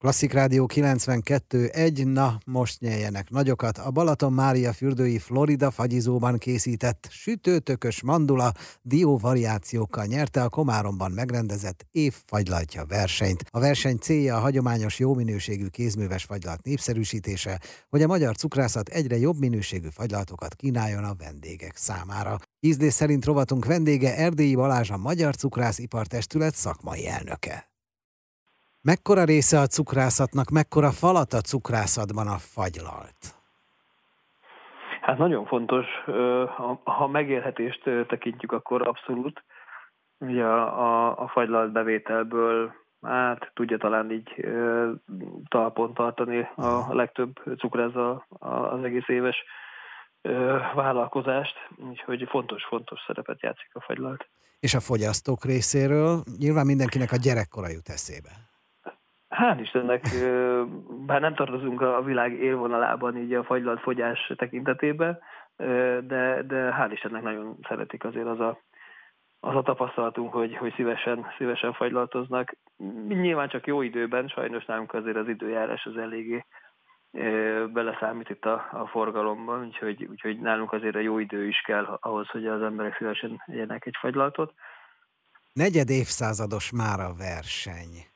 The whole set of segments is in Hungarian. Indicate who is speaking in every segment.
Speaker 1: Klasszik Rádió 92.1, na most nyeljenek nagyokat. A Balaton Mária fürdői Florida fagyizóban készített sütőtökös mandula dió variációkkal nyerte a Komáromban megrendezett évfagylaltja versenyt. A verseny célja a hagyományos jó minőségű kézműves fagylalt népszerűsítése, hogy a magyar cukrászat egyre jobb minőségű fagylaltokat kínáljon a vendégek számára. Ízlés szerint rovatunk vendége Erdélyi Balázs a Magyar Cukrász Ipartestület szakmai elnöke. Mekkora része a cukrászatnak, mekkora falat a cukrászatban a fagylalt?
Speaker 2: Hát nagyon fontos, ha megélhetést tekintjük, akkor abszolút. Ugye a, a, a fagylalt bevételből hát tudja talán így talpon tartani a legtöbb cukráza az egész éves vállalkozást, úgyhogy fontos, fontos szerepet játszik a fagylalt.
Speaker 1: És a fogyasztók részéről nyilván mindenkinek a gyerekkora jut eszébe.
Speaker 2: Hál' Istennek, bár nem tartozunk a világ élvonalában így a fagylalt fogyás tekintetében, de, de hál' Istennek nagyon szeretik azért az a, az a tapasztalatunk, hogy, hogy szívesen, szívesen fagylaltoznak. Nyilván csak jó időben, sajnos nálunk azért az időjárás az eléggé beleszámít itt a, a forgalomban, úgyhogy, úgyhogy nálunk azért a jó idő is kell ahhoz, hogy az emberek szívesen legyenek egy fagylaltot.
Speaker 1: Negyed évszázados már a verseny.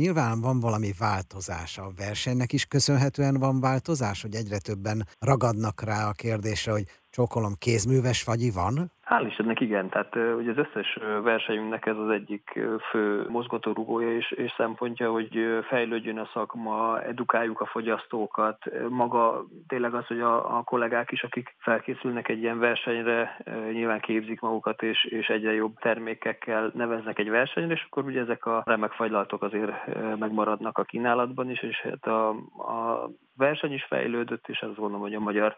Speaker 1: Nyilván van valami változás a versenynek is. Köszönhetően van változás, hogy egyre többen ragadnak rá a kérdésre, hogy csókolom kézműves fagyi van?
Speaker 2: Hál' Istennek igen, tehát ugye az összes versenyünknek ez az egyik fő mozgatórugója és, és szempontja, hogy fejlődjön a szakma, edukáljuk a fogyasztókat, maga tényleg az, hogy a, a kollégák is, akik felkészülnek egy ilyen versenyre, nyilván képzik magukat, és, és egyre jobb termékekkel neveznek egy versenyre, és akkor ugye ezek a remek fagylaltok azért megmaradnak a kínálatban is, és hát a, a verseny is fejlődött, és azt gondolom, hogy a magyar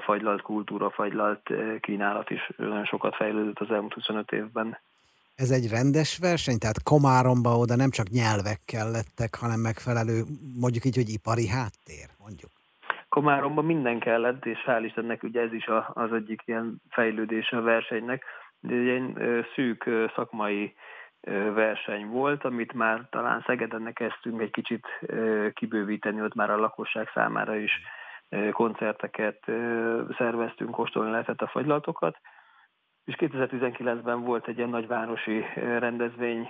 Speaker 2: fagylalt kultúra, fagylalt kínálat is nagyon sokat fejlődött az elmúlt 25 évben.
Speaker 1: Ez egy rendes verseny? Tehát Komáromba oda nem csak nyelvekkel lettek, hanem megfelelő, mondjuk így, hogy ipari háttér, mondjuk?
Speaker 2: Komáromban minden kellett, és hál' Istennek ugye ez is az egyik ilyen fejlődés a versenynek. De egy ilyen szűk szakmai verseny volt, amit már talán Szegeden kezdtünk egy kicsit kibővíteni, ott már a lakosság számára is koncerteket szerveztünk, kóstolni lehetett a fagylaltokat, és 2019-ben volt egy ilyen nagyvárosi rendezvény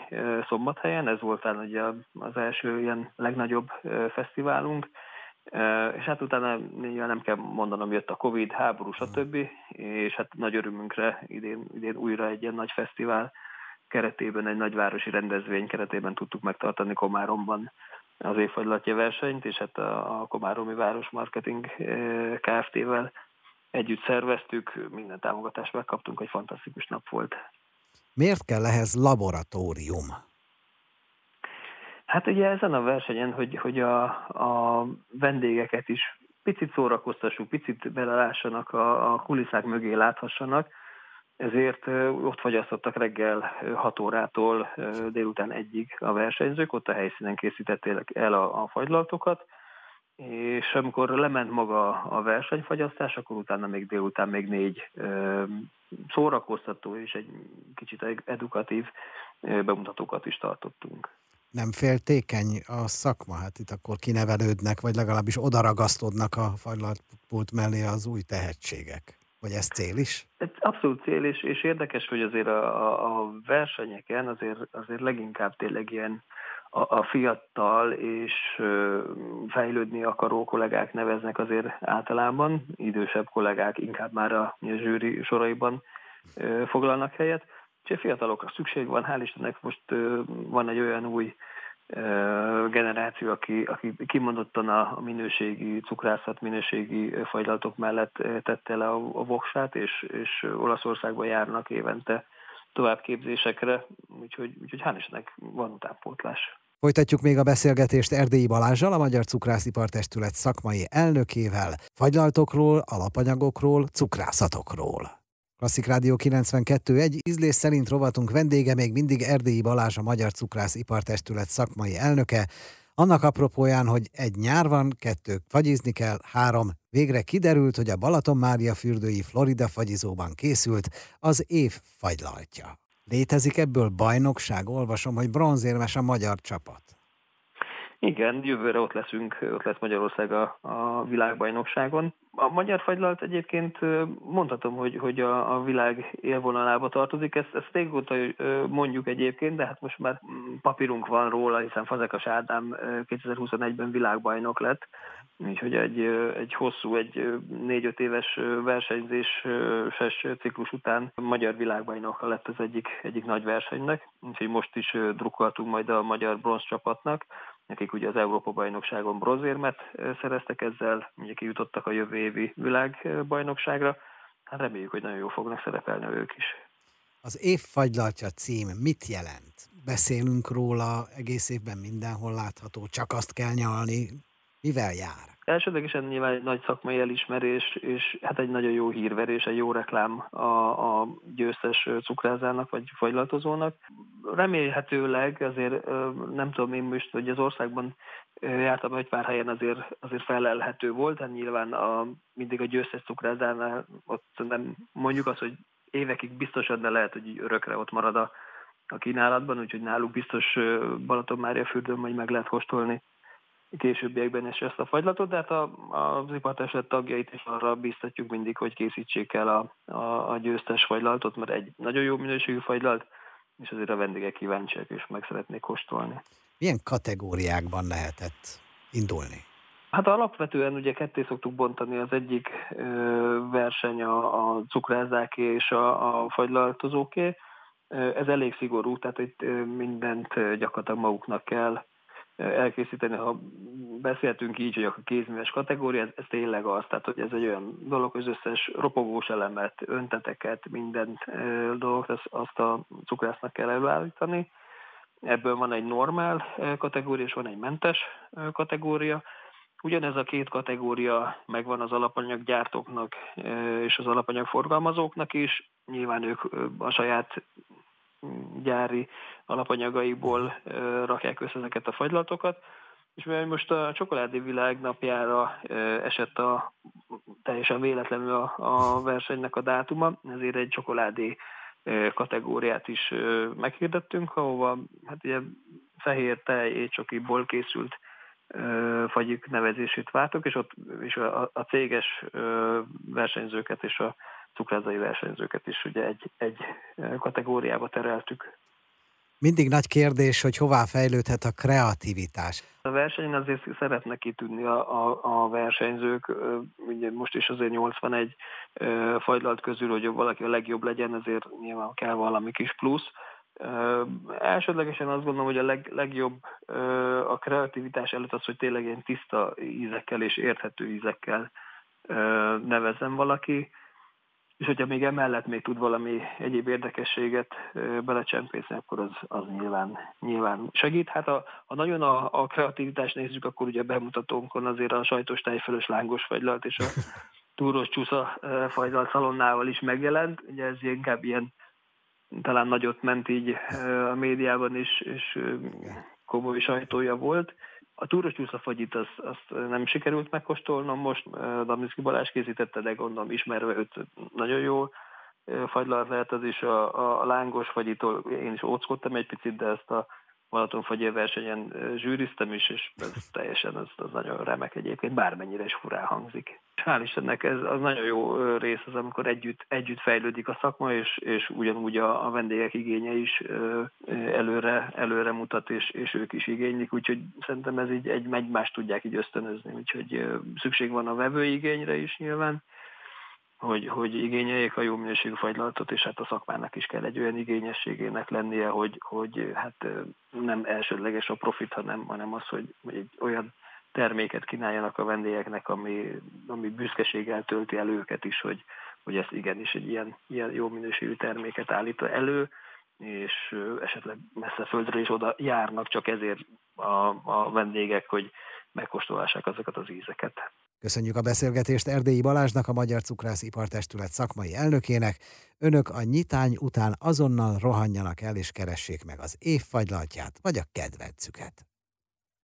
Speaker 2: Szombathelyen, ez volt talán ugye az első ilyen legnagyobb fesztiválunk, és hát utána nem kell mondanom, jött a Covid, háború, stb. És hát nagy örömünkre idén, idén újra egy ilyen nagy fesztivál keretében, egy nagyvárosi rendezvény keretében tudtuk megtartani Komáromban az évfagylatja versenyt, és hát a, a Komáromi Város Marketing Kft-vel együtt szerveztük, minden támogatást megkaptunk, egy fantasztikus nap volt.
Speaker 1: Miért kell ehhez laboratórium?
Speaker 2: Hát ugye ezen a versenyen, hogy, hogy a, a vendégeket is picit szórakoztassuk, picit belelássanak, a, a kulisszák mögé láthassanak, ezért ott fagyasztottak reggel 6 órától délután egyig a versenyzők, ott a helyszínen készítették el a, a fagylaltokat, és amikor lement maga a versenyfagyasztás, akkor utána még délután még négy szórakoztató és egy kicsit edukatív bemutatókat is tartottunk.
Speaker 1: Nem féltékeny a szakma? Hát itt akkor kinevelődnek, vagy legalábbis odaragasztodnak a fagylaltpult mellé az új tehetségek. Vagy ez cél is?
Speaker 2: Abszolút cél, és, és érdekes, hogy azért a, a versenyeken azért, azért leginkább tényleg ilyen a, a fiatal és fejlődni akaró kollégák neveznek azért általában, idősebb kollégák inkább már a, a zsűri soraiban foglalnak helyet. Úgyhogy fiatalokra szükség van, hál' Istennek most van egy olyan új generáció, aki, aki kimondottan a minőségi cukrászat, minőségi fagylaltok mellett tette le a, a voksát, és, és Olaszországba járnak évente továbbképzésekre, úgyhogy, úgyhogy hál' Istennek van utánpótlás.
Speaker 1: Folytatjuk még a beszélgetést Erdélyi Balázsjal, a Magyar Cukrászipar-testület szakmai elnökével, fagylaltokról, alapanyagokról, cukrászatokról. Klasszik Rádió 92.1 ízlés szerint rovatunk vendége még mindig Erdélyi Balázs, a Magyar Cukrász Ipartestület szakmai elnöke. Annak apropóján, hogy egy nyár van, kettő fagyizni kell, három, végre kiderült, hogy a Balaton Mária fürdői Florida fagyizóban készült az év fagylaltja. Létezik ebből bajnokság? Olvasom, hogy bronzérmes a magyar csapat.
Speaker 2: Igen, jövőre ott leszünk, ott lesz Magyarország a, a világbajnokságon. A magyar fagylalt egyébként mondhatom, hogy, hogy a, a világ élvonalába tartozik, ezt, ezt régóta mondjuk egyébként, de hát most már papírunk van róla, hiszen Fazekas Ádám 2021-ben világbajnok lett, úgyhogy egy, egy hosszú, egy négy-öt éves versenyzéses ciklus után magyar világbajnok lett az egyik, egyik nagy versenynek, úgyhogy most is drukkoltunk majd a magyar bronz csapatnak, Nekik ugye az Európa-bajnokságon bronzérmet szereztek ezzel, ugye kijutottak a jövő évi világbajnokságra. Hát reméljük, hogy nagyon jól fognak szerepelni ők is.
Speaker 1: Az év fagylaltja cím mit jelent? Beszélünk róla, egész évben mindenhol látható, csak azt kell nyalni. Mivel jár?
Speaker 2: Elsődlegesen nyilván egy nagy szakmai elismerés, és hát egy nagyon jó hírverés, egy jó reklám a, a győztes cukrázának vagy fagylatozónak. Remélhetőleg azért nem tudom én most, hogy az országban jártam egy pár helyen azért, azért felelhető volt, hát nyilván a, mindig a győztes cukrázánál ott nem mondjuk azt, hogy évekig biztosan, de lehet, hogy örökre ott marad a, a kínálatban, úgyhogy náluk biztos Balaton Mária fürdőn majd meg lehet kóstolni későbbiekben is ezt a fagylatot, de hát a, az ipartestet tagjait is arra biztatjuk mindig, hogy készítsék el a, a, a győztes fagylaltot, mert egy nagyon jó minőségű fagylalt, és azért a vendégek kíváncsiak és meg szeretnék kóstolni.
Speaker 1: Milyen kategóriákban lehetett indulni?
Speaker 2: Hát alapvetően ugye ketté szoktuk bontani, az egyik ö, verseny a, a cukrázáké és a, a fagylaltozóké. Ez elég szigorú, tehát itt mindent gyakorlatilag maguknak kell elkészíteni, ha beszéltünk így, hogy a kézműves kategória, ez, ez tényleg az, tehát hogy ez egy olyan dolog, az összes ropogós elemet, önteteket, minden dolgot, azt, azt a cukrásznak kell előállítani. Ebből van egy normál kategória, és van egy mentes kategória. Ugyanez a két kategória megvan az alapanyaggyártóknak és az alapanyagforgalmazóknak is. Nyilván ők a saját gyári alapanyagaiból rakják össze ezeket a fagylatokat. És mivel most a csokoládé világ napjára esett a teljesen véletlenül a, a versenynek a dátuma, ezért egy csokoládé kategóriát is meghirdettünk, ahova hát ugye fehér tej étcsokiból készült fagyik nevezését váltok, és ott és a, a céges versenyzőket és a cukrázai versenyzőket is ugye egy, egy kategóriába tereltük.
Speaker 1: Mindig nagy kérdés, hogy hová fejlődhet a kreativitás.
Speaker 2: A versenyen azért szeretnek kitűnni a, a, a versenyzők, ugye most is azért 81 fagylalt közül, hogy valaki a legjobb legyen, ezért nyilván kell valami kis plusz. Elsődlegesen azt gondolom, hogy a leg, legjobb a kreativitás előtt az, hogy tényleg ilyen tiszta ízekkel és érthető ízekkel nevezem valaki és hogyha még emellett még tud valami egyéb érdekességet belecsempészni, akkor az, az nyilván, nyilván segít. Hát ha, ha nagyon a, a kreativitást nézzük, akkor ugye bemutatónkon azért a sajtos tejfölös lángos fagylalt és a túros csúsza fagylalt szalonnával is megjelent. Ugye ez inkább ilyen talán nagyot ment így a médiában is, és komoly sajtója volt. A túros csúszafagyit azt, azt nem sikerült megkóstolnom, most Damiszki Balázs készítette, de gondolom ismerve őt nagyon jó fagylalt lehet az is, a, a lángos fagyitól én is óckodtam egy picit, de ezt a Balatonfagyér versenyen zsűriztem is, és ez teljesen az, az nagyon remek egyébként, bármennyire is furán hangzik. Hál' Istennek ez az nagyon jó rész az, amikor együtt, együtt fejlődik a szakma, és, és ugyanúgy a, a vendégek igénye is előre, előre mutat, és, és ők is igénylik, úgyhogy szerintem ez így egy egymást tudják így ösztönözni, úgyhogy szükség van a vevő igényre is nyilván, hogy, hogy igényeljék a jó minőségű fagylaltot, és hát a szakmának is kell egy olyan igényességének lennie, hogy, hogy hát nem elsődleges a profit, hanem, hanem az, hogy, hogy egy olyan terméket kínáljanak a vendégeknek, ami, ami büszkeséggel tölti el őket is, hogy, hogy ezt igenis egy ilyen, ilyen jó minőségű terméket állít elő, és esetleg messze földről is oda járnak csak ezért a, a vendégek, hogy megkóstolhassák azokat az ízeket.
Speaker 1: Köszönjük a beszélgetést Erdélyi Balázsnak, a Magyar Cukrász Ipartestület szakmai elnökének. Önök a nyitány után azonnal rohanjanak el és keressék meg az évfagylaltját vagy a kedvencüket.